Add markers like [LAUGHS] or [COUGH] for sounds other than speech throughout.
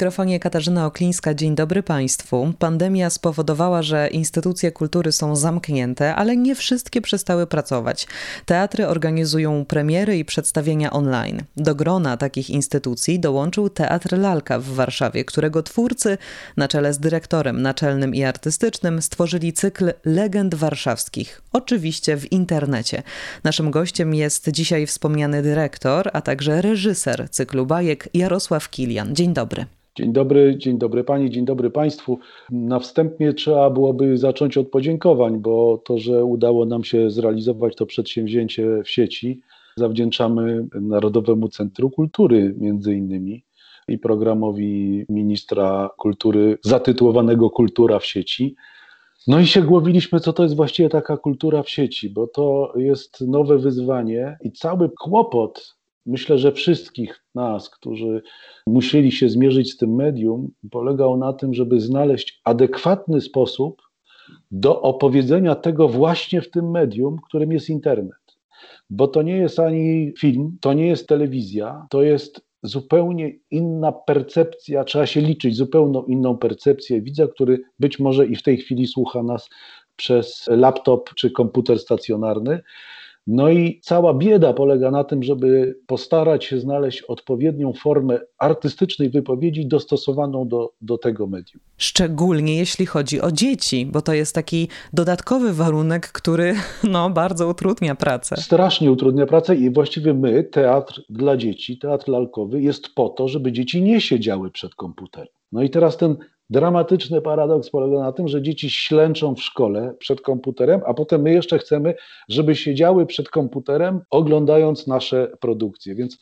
Przy mikrofonie Katarzyna Oklińska. Dzień dobry Państwu. Pandemia spowodowała, że instytucje kultury są zamknięte, ale nie wszystkie przestały pracować. Teatry organizują premiery i przedstawienia online. Do grona takich instytucji dołączył Teatr Lalka w Warszawie, którego twórcy, na czele z dyrektorem naczelnym i artystycznym, stworzyli cykl legend warszawskich. Oczywiście w internecie. Naszym gościem jest dzisiaj wspomniany dyrektor, a także reżyser cyklu bajek Jarosław Kilian. Dzień dobry. Dzień dobry, dzień dobry Pani, dzień dobry Państwu. Na wstępie trzeba byłoby zacząć od podziękowań, bo to, że udało nam się zrealizować to przedsięwzięcie w sieci, zawdzięczamy Narodowemu Centrum Kultury między innymi i programowi ministra kultury zatytułowanego Kultura w sieci. No i się głowiliśmy, co to jest właściwie taka kultura w sieci, bo to jest nowe wyzwanie i cały kłopot myślę, że wszystkich nas, którzy musieli się zmierzyć z tym medium, polegał na tym, żeby znaleźć adekwatny sposób do opowiedzenia tego właśnie w tym medium, którym jest internet. Bo to nie jest ani film, to nie jest telewizja, to jest zupełnie inna percepcja, trzeba się liczyć zupełnie inną percepcję widza, który być może i w tej chwili słucha nas przez laptop czy komputer stacjonarny. No i cała bieda polega na tym, żeby postarać się znaleźć odpowiednią formę artystycznej wypowiedzi dostosowaną do, do tego medium. Szczególnie jeśli chodzi o dzieci, bo to jest taki dodatkowy warunek, który [LAUGHS] no, bardzo utrudnia pracę. Strasznie utrudnia pracę i właściwie my, teatr dla dzieci, teatr lalkowy jest po to, żeby dzieci nie siedziały przed komputerem. No i teraz ten Dramatyczny paradoks polega na tym, że dzieci ślęczą w szkole przed komputerem, a potem my jeszcze chcemy, żeby siedziały przed komputerem, oglądając nasze produkcje. Więc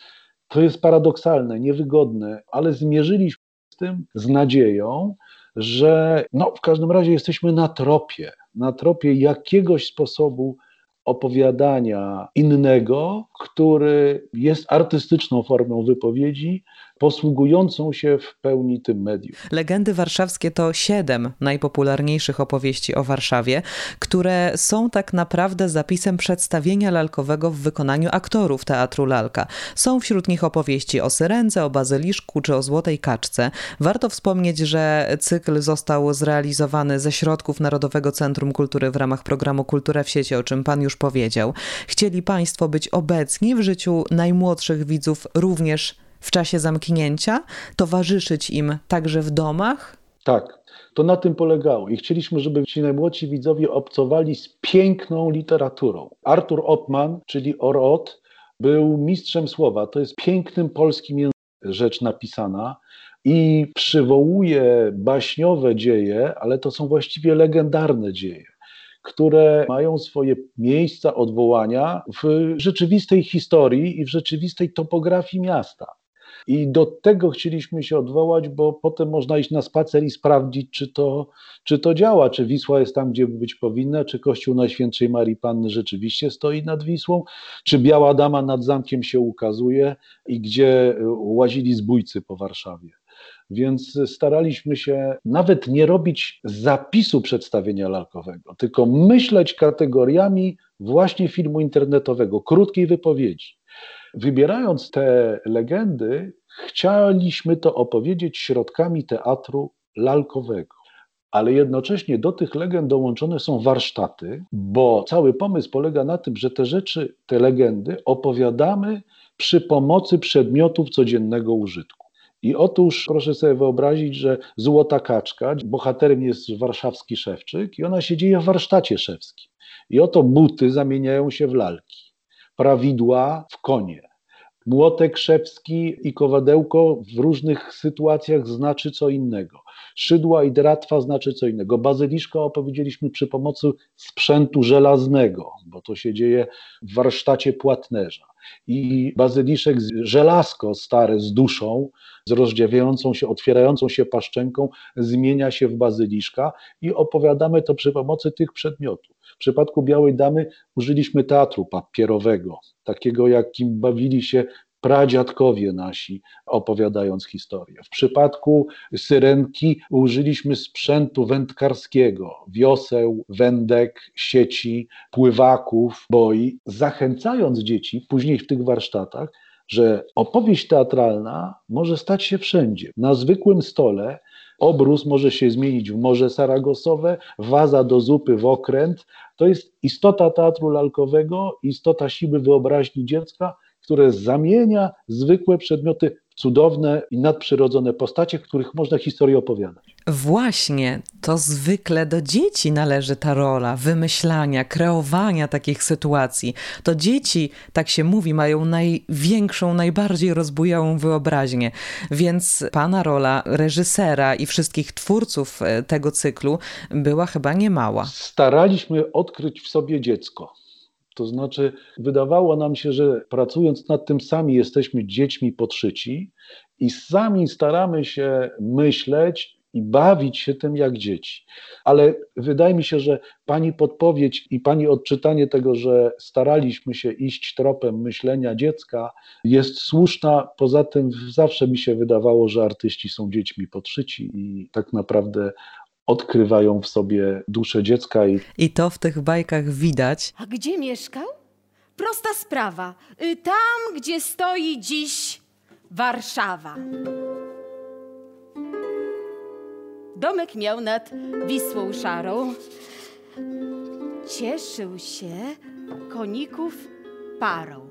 to jest paradoksalne, niewygodne, ale zmierzyliśmy z tym z nadzieją, że no, w każdym razie jesteśmy na tropie, na tropie jakiegoś sposobu opowiadania innego, który jest artystyczną formą wypowiedzi, posługującą się w pełni tym medium. Legendy warszawskie to siedem najpopularniejszych opowieści o Warszawie, które są tak naprawdę zapisem przedstawienia lalkowego w wykonaniu aktorów teatru Lalka. Są wśród nich opowieści o Syrence, o Bazyliszku czy o Złotej Kaczce. Warto wspomnieć, że cykl został zrealizowany ze środków Narodowego Centrum Kultury w ramach programu Kultura w sieci, o czym pan już powiedział. Chcieli państwo być obecni w życiu najmłodszych widzów również w czasie zamknięcia, towarzyszyć im także w domach? Tak, to na tym polegało i chcieliśmy, żeby ci najmłodsi widzowie obcowali z piękną literaturą. Artur Oppmann, czyli Orot, był mistrzem słowa. To jest pięknym polskim językiem rzecz napisana i przywołuje baśniowe dzieje, ale to są właściwie legendarne dzieje które mają swoje miejsca odwołania w rzeczywistej historii i w rzeczywistej topografii miasta. I do tego chcieliśmy się odwołać, bo potem można iść na spacer i sprawdzić, czy to, czy to działa, czy Wisła jest tam, gdzie być powinna, czy Kościół Najświętszej Marii Panny rzeczywiście stoi nad Wisłą, czy Biała Dama nad zamkiem się ukazuje i gdzie łazili zbójcy po Warszawie. Więc staraliśmy się nawet nie robić zapisu przedstawienia lalkowego, tylko myśleć kategoriami właśnie filmu internetowego, krótkiej wypowiedzi. Wybierając te legendy, chcieliśmy to opowiedzieć środkami teatru lalkowego. Ale jednocześnie do tych legend dołączone są warsztaty, bo cały pomysł polega na tym, że te rzeczy, te legendy opowiadamy przy pomocy przedmiotów codziennego użytku. I otóż proszę sobie wyobrazić, że Złota Kaczka, bohaterem jest warszawski szewczyk i ona się dzieje w warsztacie szewskim. I oto buty zamieniają się w lalki, prawidła w konie, Młotek szewski i kowadełko w różnych sytuacjach znaczy co innego. Szydła i dratwa znaczy co innego. Bazyliszka opowiedzieliśmy przy pomocy sprzętu żelaznego, bo to się dzieje w warsztacie płatnerza. I bazyliszek żelazko stare z duszą, z rozdziawiającą się, otwierającą się paszczenką, zmienia się w bazyliszka i opowiadamy to przy pomocy tych przedmiotów. W przypadku Białej Damy użyliśmy teatru papierowego, takiego jakim bawili się pradziadkowie nasi, opowiadając historię. W przypadku syrenki użyliśmy sprzętu wędkarskiego, wioseł, wędek, sieci, pływaków, boi, zachęcając dzieci później w tych warsztatach, że opowieść teatralna może stać się wszędzie. Na zwykłym stole obrus może się zmienić w morze saragosowe, waza do zupy w okręt. To jest istota teatru lalkowego, istota siły wyobraźni dziecka, które zamienia zwykłe przedmioty w cudowne i nadprzyrodzone postacie, których można historię opowiadać. Właśnie, to zwykle do dzieci należy ta rola wymyślania, kreowania takich sytuacji. To dzieci, tak się mówi, mają największą, najbardziej rozbujałą wyobraźnię. Więc pana rola reżysera i wszystkich twórców e, tego cyklu była chyba niemała. Staraliśmy odkryć w sobie dziecko. To znaczy, wydawało nam się, że pracując nad tym sami jesteśmy dziećmi podszyci i sami staramy się myśleć i bawić się tym jak dzieci. Ale wydaje mi się, że Pani podpowiedź i Pani odczytanie tego, że staraliśmy się iść tropem myślenia dziecka, jest słuszna. Poza tym zawsze mi się wydawało, że artyści są dziećmi podszyci i tak naprawdę odkrywają w sobie duszę dziecka. I... I to w tych bajkach widać. A gdzie mieszkał? Prosta sprawa. Y, tam, gdzie stoi dziś Warszawa. Domek miał nad Wisłą Szarą. Cieszył się koników parą.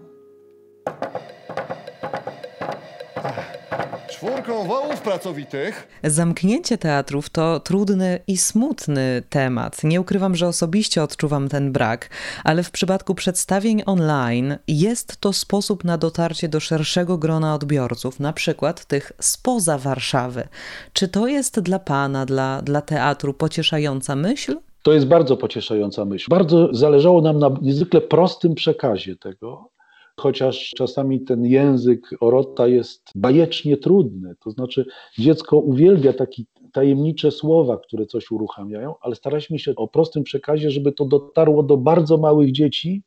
Czwórką wołów pracowitych. Zamknięcie teatrów to trudny i smutny temat. Nie ukrywam, że osobiście odczuwam ten brak, ale w przypadku przedstawień online jest to sposób na dotarcie do szerszego grona odbiorców, na przykład tych spoza Warszawy. Czy to jest dla Pana, dla, dla teatru pocieszająca myśl? To jest bardzo pocieszająca myśl. Bardzo zależało nam na niezwykle prostym przekazie tego, chociaż czasami ten język Orota jest bajecznie trudny, to znaczy dziecko uwielbia takie tajemnicze słowa, które coś uruchamiają, ale staraliśmy się o prostym przekazie, żeby to dotarło do bardzo małych dzieci,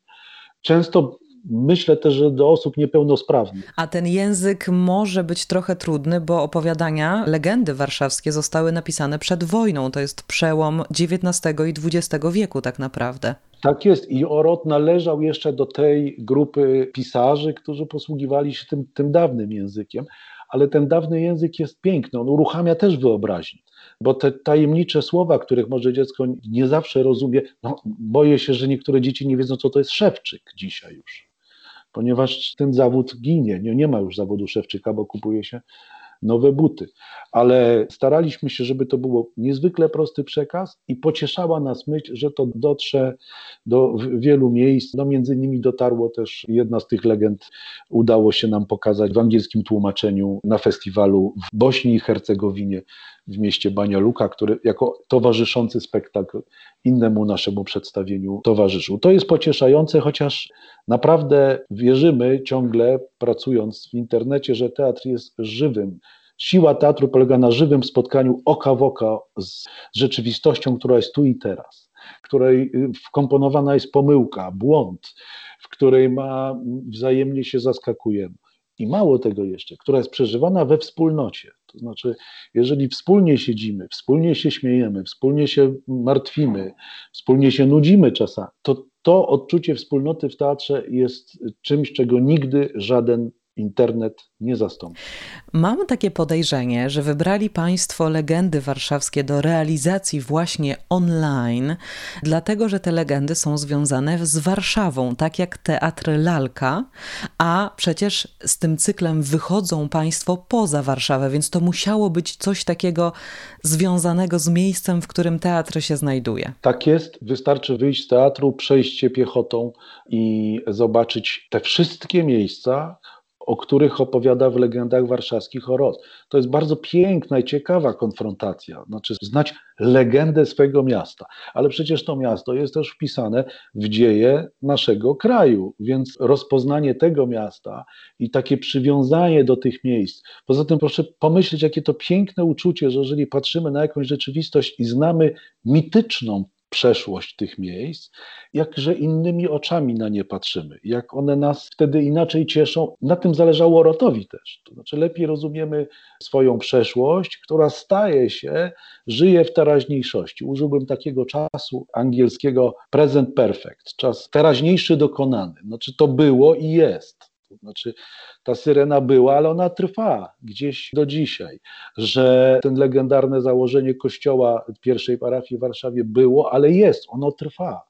często myślę też, że do osób niepełnosprawnych. A ten język może być trochę trudny, bo opowiadania, legendy warszawskie zostały napisane przed wojną. To jest przełom XIX i XX wieku tak naprawdę. Tak jest i Orot należał jeszcze do tej grupy pisarzy, którzy posługiwali się tym, tym dawnym językiem, ale ten dawny język jest piękny, on uruchamia też wyobraźnię, bo te tajemnicze słowa, których może dziecko nie zawsze rozumie, no, boję się, że niektóre dzieci nie wiedzą, co to jest szewczyk dzisiaj już, ponieważ ten zawód ginie, nie, nie ma już zawodu szewczyka, bo kupuje się nowe buty. Ale staraliśmy się, żeby to było niezwykle prosty przekaz i pocieszała nas myśl, że to dotrze do wielu miejsc. No między innymi dotarło też jedna z tych legend, udało się nam pokazać w angielskim tłumaczeniu na festiwalu w Bośni i Hercegowinie w mieście Banja Luka, który jako towarzyszący spektakl innemu naszemu przedstawieniu towarzyszył. To jest pocieszające, chociaż naprawdę wierzymy ciągle, pracując w internecie, że teatr jest żywym. Siła teatru polega na żywym spotkaniu oka w oko z rzeczywistością, która jest tu i teraz, w której wkomponowana jest pomyłka, błąd, w której ma wzajemnie się zaskakujemy. I mało tego jeszcze, która jest przeżywana we wspólnocie. To znaczy, jeżeli wspólnie siedzimy, wspólnie się śmiejemy, wspólnie się martwimy, wspólnie się nudzimy czasami, to to odczucie wspólnoty w teatrze jest czymś, czego nigdy żaden internet nie zastąpi. Mam takie podejrzenie, że wybrali Państwo legendy warszawskie do realizacji właśnie online, dlatego że te legendy są związane z Warszawą, tak jak teatr Lalka, a przecież z tym cyklem wychodzą Państwo poza Warszawę, więc to musiało być coś takiego związanego z miejscem, w którym teatr się znajduje. Tak jest, wystarczy wyjść z teatru, przejść się piechotą i zobaczyć te wszystkie miejsca, o których opowiada w legendach warszawskich Orot. To jest bardzo piękna i ciekawa konfrontacja, znaczy znać legendę swojego miasta, ale przecież to miasto jest też wpisane w dzieje naszego kraju, więc rozpoznanie tego miasta i takie przywiązanie do tych miejsc. Poza tym proszę pomyśleć, jakie to piękne uczucie, że jeżeli patrzymy na jakąś rzeczywistość i znamy mityczną przeszłość tych miejsc, jakże innymi oczami na nie patrzymy, jak one nas wtedy inaczej cieszą. Na tym zależało Rotowi też. To znaczy lepiej rozumiemy swoją przeszłość, która staje się, żyje w teraźniejszości. Użyłbym takiego czasu angielskiego present perfect, czas teraźniejszy dokonany. Znaczy to było i jest. To znaczy, ta syrena była, ale ona trwa gdzieś do dzisiaj. Że ten legendarne założenie kościoła pierwszej parafii w Warszawie było, ale jest, ono trwa.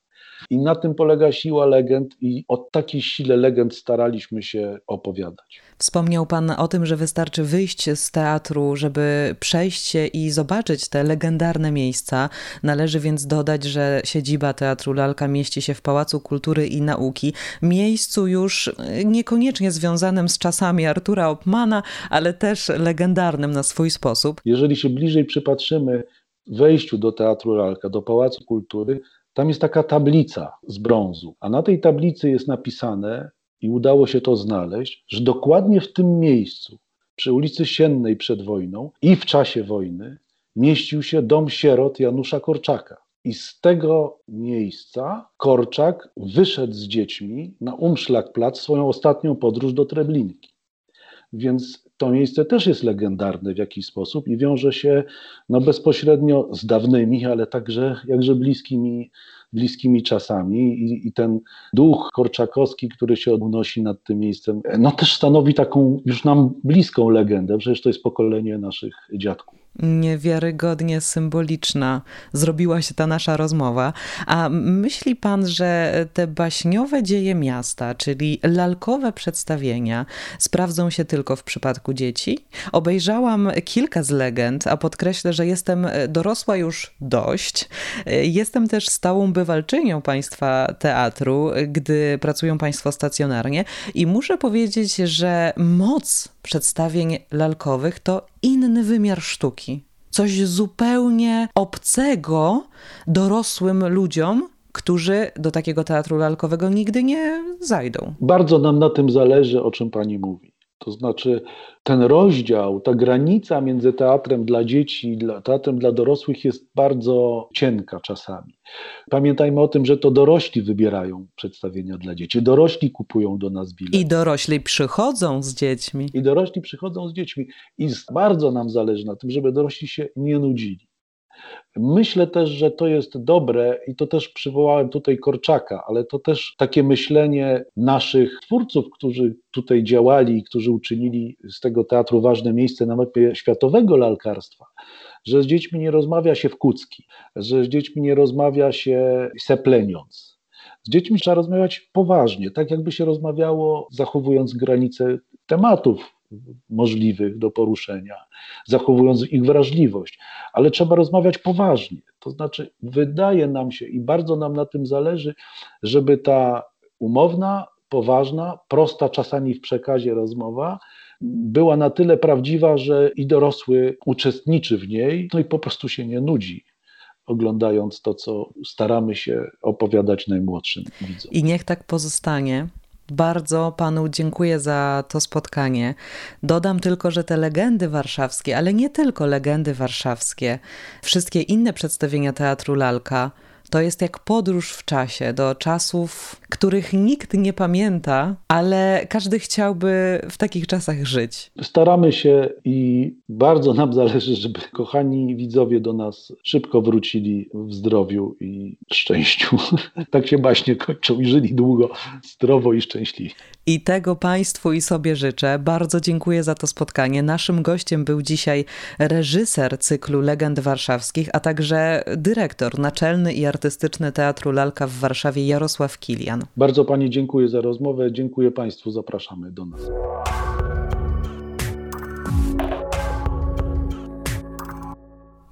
I na tym polega siła legend, i o takiej sile legend staraliśmy się opowiadać. Wspomniał Pan o tym, że wystarczy wyjść z teatru, żeby przejść się i zobaczyć te legendarne miejsca. Należy więc dodać, że siedziba Teatru Lalka mieści się w Pałacu Kultury i Nauki, miejscu już niekoniecznie związanym z czasami Artura Opmana, ale też legendarnym na swój sposób. Jeżeli się bliżej przypatrzymy wejściu do Teatru Lalka, do Pałacu Kultury, tam jest taka tablica z brązu, a na tej tablicy jest napisane, i udało się to znaleźć, że dokładnie w tym miejscu, przy ulicy Siennej przed wojną i w czasie wojny, mieścił się dom sierot Janusza Korczaka. I z tego miejsca Korczak wyszedł z dziećmi na Umszlak-Plac swoją ostatnią podróż do Treblinki. Więc to miejsce też jest legendarne w jakiś sposób i wiąże się no, bezpośrednio z dawnymi, ale także jakże bliskimi, bliskimi czasami. I, I, ten duch korczakowski, który się unosi nad tym miejscem, no też stanowi taką już nam bliską legendę. Przecież to jest pokolenie naszych dziadków niewiarygodnie symboliczna zrobiła się ta nasza rozmowa. A myśli pan, że te baśniowe dzieje miasta, czyli lalkowe przedstawienia, sprawdzą się tylko w przypadku dzieci? Obejrzałam kilka z legend, a podkreślę, że jestem dorosła już dość. Jestem też stałą bywalczynią państwa teatru, gdy pracują państwo stacjonarnie i muszę powiedzieć, że moc przedstawień lalkowych to inny wymiar sztuki. Coś zupełnie obcego dorosłym ludziom, którzy do takiego teatru lalkowego nigdy nie zajdą. Bardzo nam na tym zależy, o czym pani mówi. To znaczy, ten rozdział, ta granica między teatrem dla dzieci i teatrem dla dorosłych jest bardzo cienka czasami. Pamiętajmy o tym, że to dorośli wybierają przedstawienia dla dzieci, dorośli kupują do nas bilety. I dorośli przychodzą z dziećmi. I dorośli przychodzą z dziećmi. I bardzo nam zależy na tym, żeby dorośli się nie nudzili. Myślę też, że to jest dobre i to też przywołałem tutaj Korczaka, ale to też takie myślenie naszych twórców, którzy tutaj działali i którzy uczynili z tego teatru ważne miejsce na mapie światowego lalkarstwa, że z dziećmi nie rozmawia się w kucki, że z dziećmi nie rozmawia się sepleniąc. Z dziećmi trzeba rozmawiać poważnie, tak jakby się rozmawiało, zachowując granice tematów, możliwych do poruszenia, zachowując ich wrażliwość, ale trzeba rozmawiać poważnie. To znaczy, wydaje nam się i bardzo nam na tym zależy, żeby ta umowna, poważna, prosta czasami w przekazie rozmowa była na tyle prawdziwa, że i dorosły uczestniczy w niej, no i po prostu się nie nudzi oglądając to, co staramy się opowiadać najmłodszym widzom. I niech tak pozostanie. Bardzo panu dziękuję za to spotkanie. Dodam tylko, że te legendy warszawskie, ale nie tylko legendy warszawskie, wszystkie inne przedstawienia teatru Lalka to jest jak podróż w czasie, do czasów, których nikt nie pamięta, ale każdy chciałby w takich czasach żyć. Staramy się i bardzo nam zależy, żeby kochani widzowie do nas szybko wrócili w zdrowiu i szczęściu. [LAUGHS] tak się właśnie kończą i żyli długo, zdrowo i szczęśliwie. I tego Państwu i sobie życzę. Bardzo dziękuję za to spotkanie. Naszym gościem był dzisiaj reżyser cyklu Legend Warszawskich, a także dyrektor naczelny i artystyczny Teatru Lalka w Warszawie Jarosław Kilian. Bardzo Pani dziękuję za rozmowę. Dziękuję Państwu. Zapraszamy do nas.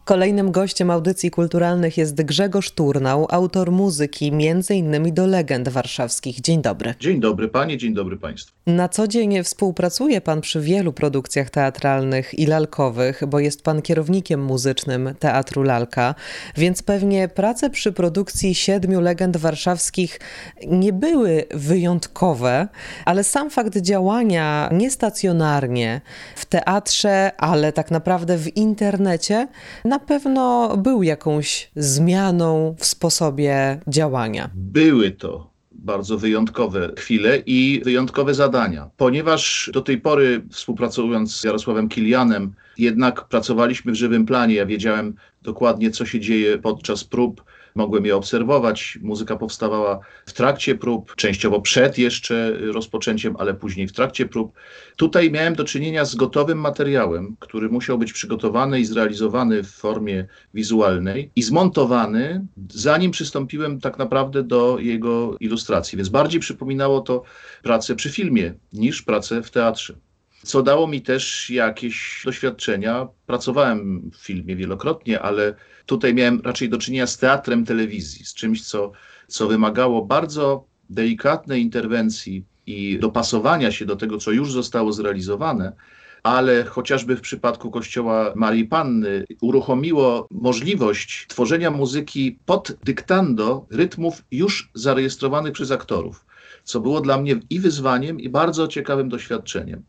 Kolejnym gościem audycji kulturalnych jest Grzegorz Turnał, autor muzyki m.in. do legend warszawskich. Dzień dobry. Dzień dobry panie, dzień dobry państwu. Na co dzień współpracuje pan przy wielu produkcjach teatralnych i lalkowych, bo jest pan kierownikiem muzycznym Teatru Lalka, więc pewnie prace przy produkcji siedmiu legend warszawskich nie były wyjątkowe, ale sam fakt działania niestacjonarnie w teatrze, ale tak naprawdę w internecie na pewno był jakąś zmianą w sposobie działania. Były to bardzo wyjątkowe chwile i wyjątkowe zadania, ponieważ do tej pory współpracując z Jarosławem Kilianem, jednak pracowaliśmy w żywym planie. Ja wiedziałem dokładnie, co się dzieje podczas prób mogłem je obserwować. Muzyka powstawała w trakcie prób, częściowo przed jeszcze rozpoczęciem, ale później w trakcie prób. Tutaj miałem do czynienia z gotowym materiałem, który musiał być przygotowany i zrealizowany w formie wizualnej i zmontowany, zanim przystąpiłem tak naprawdę do jego ilustracji. Więc bardziej przypominało to pracę przy filmie niż pracę w teatrze co dało mi też jakieś doświadczenia. Pracowałem w filmie wielokrotnie, ale tutaj miałem raczej do czynienia z teatrem telewizji, z czymś, co, co wymagało bardzo delikatnej interwencji i dopasowania się do tego, co już zostało zrealizowane, ale chociażby w przypadku kościoła Marii Panny uruchomiło możliwość tworzenia muzyki pod dyktando rytmów już zarejestrowanych przez aktorów, co było dla mnie i wyzwaniem, i bardzo ciekawym doświadczeniem.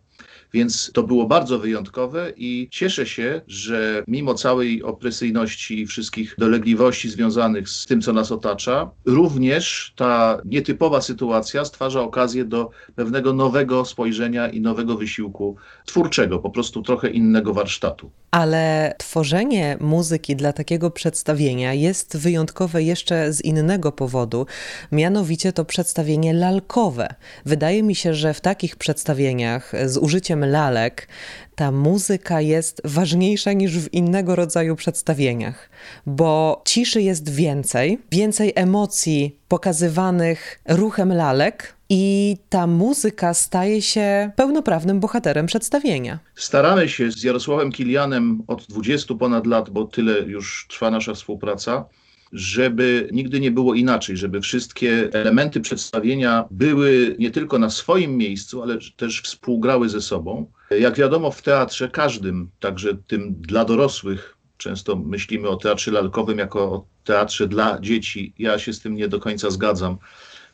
Więc to było bardzo wyjątkowe i cieszę się, że mimo całej opresyjności i wszystkich dolegliwości związanych z tym, co nas otacza, również ta nietypowa sytuacja stwarza okazję do pewnego nowego spojrzenia i nowego wysiłku twórczego, po prostu trochę innego warsztatu. Ale tworzenie muzyki dla takiego przedstawienia jest wyjątkowe jeszcze z innego powodu, mianowicie to przedstawienie lalkowe. Wydaje mi się, że w takich przedstawieniach z użyciem lalek, ta muzyka jest ważniejsza niż w innego rodzaju przedstawieniach, bo ciszy jest więcej, więcej emocji pokazywanych ruchem lalek, i ta muzyka staje się pełnoprawnym bohaterem przedstawienia. Staramy się z Jarosławem Kilianem od 20 ponad lat, bo tyle już trwa nasza współpraca, żeby nigdy nie było inaczej, żeby wszystkie elementy przedstawienia były nie tylko na swoim miejscu, ale też współgrały ze sobą. Jak wiadomo, w teatrze każdym, także tym dla dorosłych, często myślimy o teatrze lalkowym jako o teatrze dla dzieci. Ja się z tym nie do końca zgadzam.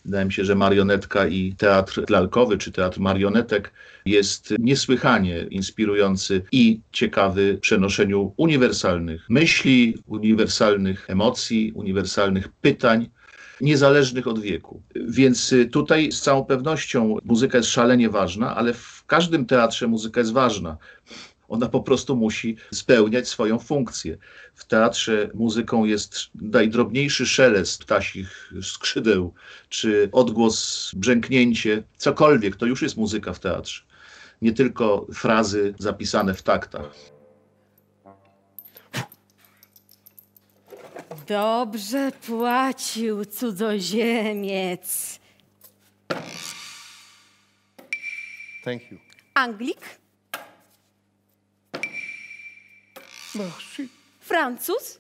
Wydaje mi się, że marionetka i teatr lalkowy, czy teatr marionetek jest niesłychanie inspirujący i ciekawy w przenoszeniu uniwersalnych myśli, uniwersalnych emocji, uniwersalnych pytań niezależnych od wieku. Więc tutaj z całą pewnością muzyka jest szalenie ważna, ale w każdym teatrze muzyka jest ważna. Ona po prostu musi spełniać swoją funkcję. W teatrze muzyką jest najdrobniejszy szelest ptasich skrzydeł, czy odgłos, brzęknięcie, cokolwiek, to już jest muzyka w teatrze. Nie tylko frazy zapisane w taktach. Dobrze płacił cudzoziemiec. Thank you. Anglik? Merci. Francuz?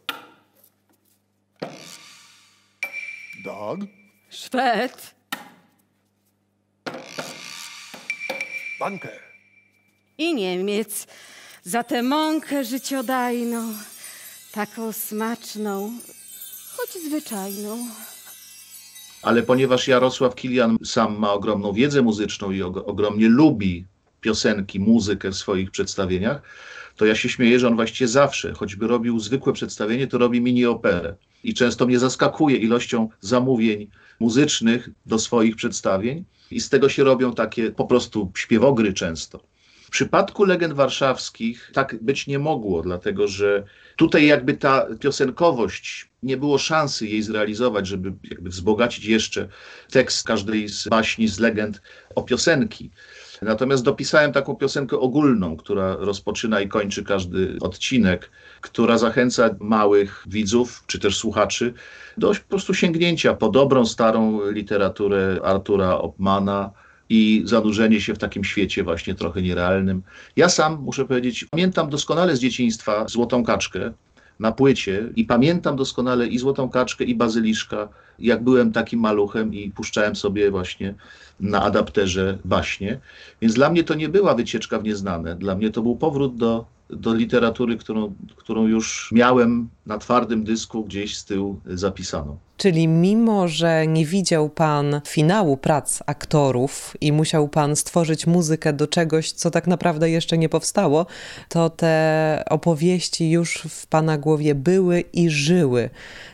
Dog. Szwed? Danke. I Niemiec. Za tę mąkę życiodajną, taką smaczną, choć zwyczajną. Ale ponieważ Jarosław Kilian sam ma ogromną wiedzę muzyczną i ogromnie lubi piosenki, muzykę w swoich przedstawieniach, to ja się śmieję, że on właściwie zawsze, choćby robił zwykłe przedstawienie, to robi mini operę. I często mnie zaskakuje ilością zamówień muzycznych do swoich przedstawień i z tego się robią takie po prostu śpiewogry często. Przypadku legend warszawskich tak być nie mogło, dlatego że tutaj jakby ta piosenkowość, nie było szansy jej zrealizować, żeby jakby wzbogacić jeszcze tekst każdej z baśni, z legend o piosenki. Natomiast dopisałem taką piosenkę ogólną, która rozpoczyna i kończy każdy odcinek, która zachęca małych widzów czy też słuchaczy do po prostu sięgnięcia po dobrą, starą literaturę Artura Opmana i zanurzenie się w takim świecie właśnie trochę nierealnym. Ja sam, muszę powiedzieć, pamiętam doskonale z dzieciństwa Złotą Kaczkę, na płycie i pamiętam doskonale i Złotą Kaczkę, i Bazyliszka, jak byłem takim maluchem i puszczałem sobie właśnie na adapterze baśnie. Więc dla mnie to nie była wycieczka w nieznane. Dla mnie to był powrót do, do literatury, którą, którą już miałem na twardym dysku gdzieś z tyłu zapisaną. Czyli mimo, że nie widział pan finału prac aktorów i musiał pan stworzyć muzykę do czegoś, co tak naprawdę jeszcze nie powstało, to te opowieści już w pana głowie były i żyły,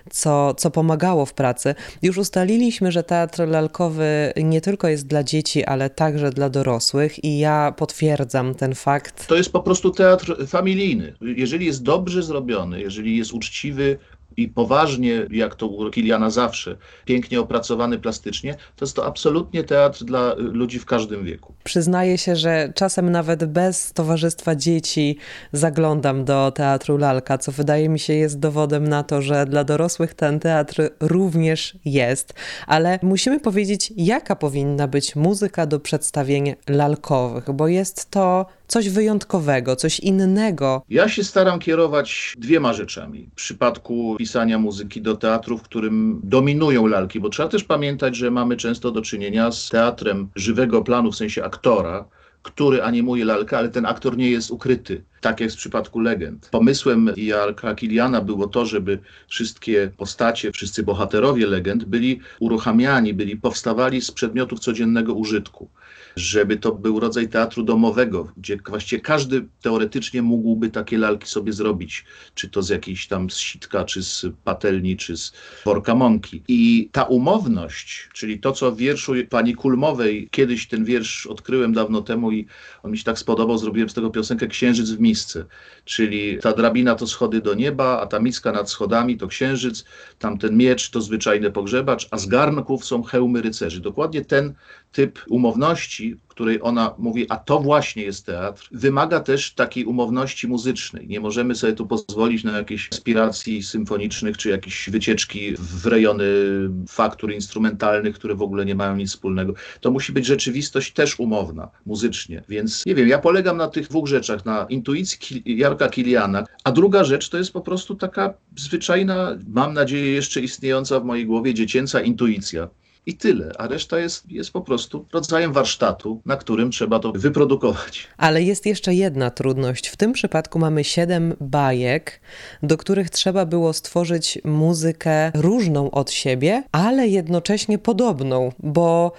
co, co pomagało w pracy. Już ustaliliśmy, że teatr lalkowy nie tylko jest dla dzieci, ale także dla dorosłych i ja potwierdzam ten fakt. To jest po prostu teatr familijny. Jeżeli jest dobrze zrobiony, jeżeli jest uczciwy, i poważnie, jak to u Kiliana zawsze, pięknie opracowany plastycznie, to jest to absolutnie teatr dla ludzi w każdym wieku. Przyznaję się, że czasem nawet bez towarzystwa dzieci zaglądam do teatru Lalka, co wydaje mi się jest dowodem na to, że dla dorosłych ten teatr również jest, ale musimy powiedzieć, jaka powinna być muzyka do przedstawień lalkowych, bo jest to coś wyjątkowego, coś innego. Ja się staram kierować dwiema rzeczami. W przypadku pisania muzyki do teatru, w którym dominują lalki, bo trzeba też pamiętać, że mamy często do czynienia z teatrem żywego planu, w sensie aktora, który animuje lalkę, ale ten aktor nie jest ukryty, tak jak w przypadku legend. Pomysłem Jarka Kiliana było to, żeby wszystkie postacie, wszyscy bohaterowie legend byli uruchamiani, byli powstawali z przedmiotów codziennego użytku żeby to był rodzaj teatru domowego, gdzie właściwie każdy teoretycznie mógłby takie lalki sobie zrobić, czy to z jakiejś tam z sitka, czy z patelni, czy z worka mąki. I ta umowność, czyli to, co w wierszu pani Kulmowej, kiedyś ten wiersz odkryłem dawno temu i on mi się tak spodobał, zrobiłem z tego piosenkę Księżyc w misce, czyli ta drabina to schody do nieba, a ta miska nad schodami to księżyc, tam ten miecz to zwyczajny pogrzebacz, a z garnków są hełmy rycerzy. Dokładnie ten typ umowności, której ona mówi, a to właśnie jest teatr, wymaga też takiej umowności muzycznej. Nie możemy sobie tu pozwolić na jakieś inspiracji symfonicznych, czy jakieś wycieczki w rejony faktur instrumentalnych, które w ogóle nie mają nic wspólnego. To musi być rzeczywistość też umowna, muzycznie. Więc nie wiem, ja polegam na tych dwóch rzeczach, na intuicji Jarka Kiliana, a druga rzecz to jest po prostu taka zwyczajna, mam nadzieję jeszcze istniejąca w mojej głowie dziecięca intuicja i tyle, a reszta jest, jest po prostu rodzajem warsztatu, na którym trzeba to wyprodukować. Ale jest jeszcze jedna trudność. W tym przypadku mamy siedem bajek, do których trzeba było stworzyć muzykę różną od siebie, ale jednocześnie podobną, bo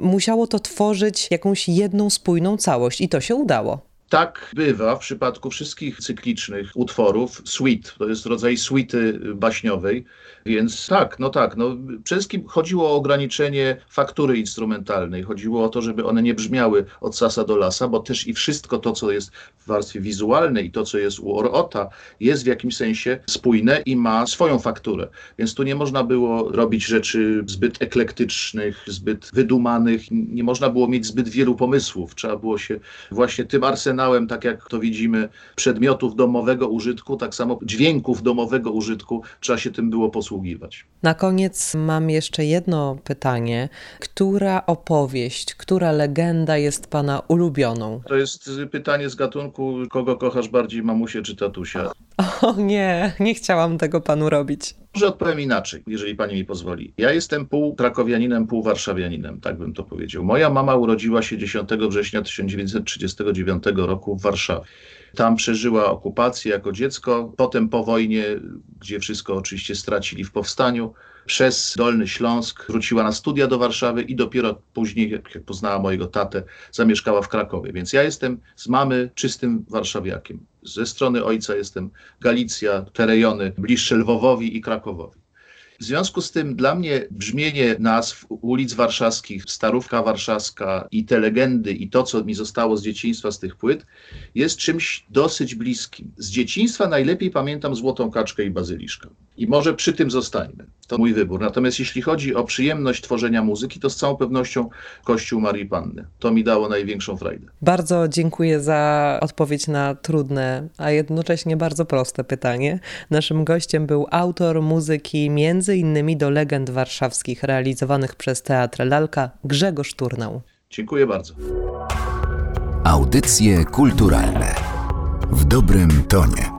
musiało to tworzyć jakąś jedną spójną całość i to się udało. Tak bywa w przypadku wszystkich cyklicznych utworów. Suite to jest rodzaj suity baśniowej, więc tak, no tak. No, przede wszystkim chodziło o ograniczenie faktury instrumentalnej. Chodziło o to, żeby one nie brzmiały od sasa do lasa, bo też i wszystko to, co jest w warstwie wizualnej i to, co jest u Orota, jest w jakimś sensie spójne i ma swoją fakturę. Więc tu nie można było robić rzeczy zbyt eklektycznych, zbyt wydumanych. Nie można było mieć zbyt wielu pomysłów. Trzeba było się właśnie tym arsenałem arsenałem, tak jak to widzimy, przedmiotów domowego użytku, tak samo dźwięków domowego użytku, trzeba się tym było posługiwać. Na koniec mam jeszcze jedno pytanie. Która opowieść, która legenda jest Pana ulubioną? To jest pytanie z gatunku, kogo kochasz bardziej, mamusie czy tatusia? O nie, nie chciałam tego Panu robić. Może odpowiem inaczej, jeżeli pani mi pozwoli. Ja jestem pół krakowianinem, pół warszawianinem, tak bym to powiedział. Moja mama urodziła się 10 września 1939 roku w Warszawie. Tam przeżyła okupację jako dziecko, potem po wojnie, gdzie wszystko oczywiście stracili w powstaniu, przez Dolny Śląsk wróciła na studia do Warszawy i dopiero później, jak poznała mojego tatę, zamieszkała w Krakowie. Więc ja jestem z mamy czystym warszawiakiem. Ze strony ojca jestem Galicja, te rejony bliższe Lwowowi i Krakowowi. W związku z tym dla mnie brzmienie nazw ulic warszawskich, Starówka Warszawska i te legendy i to, co mi zostało z dzieciństwa z tych płyt, jest czymś dosyć bliskim. Z dzieciństwa najlepiej pamiętam Złotą Kaczkę i Bazyliszkę. I może przy tym zostańmy. To mój wybór. Natomiast jeśli chodzi o przyjemność tworzenia muzyki, to z całą pewnością Kościół Marii Panny. To mi dało największą frajdę. Bardzo dziękuję za odpowiedź na trudne, a jednocześnie bardzo proste pytanie. Naszym gościem był autor muzyki między innymi do legend warszawskich realizowanych przez Teatr Lalka Grzegorz Turnał. Dziękuję bardzo. Audycje kulturalne w dobrym tonie.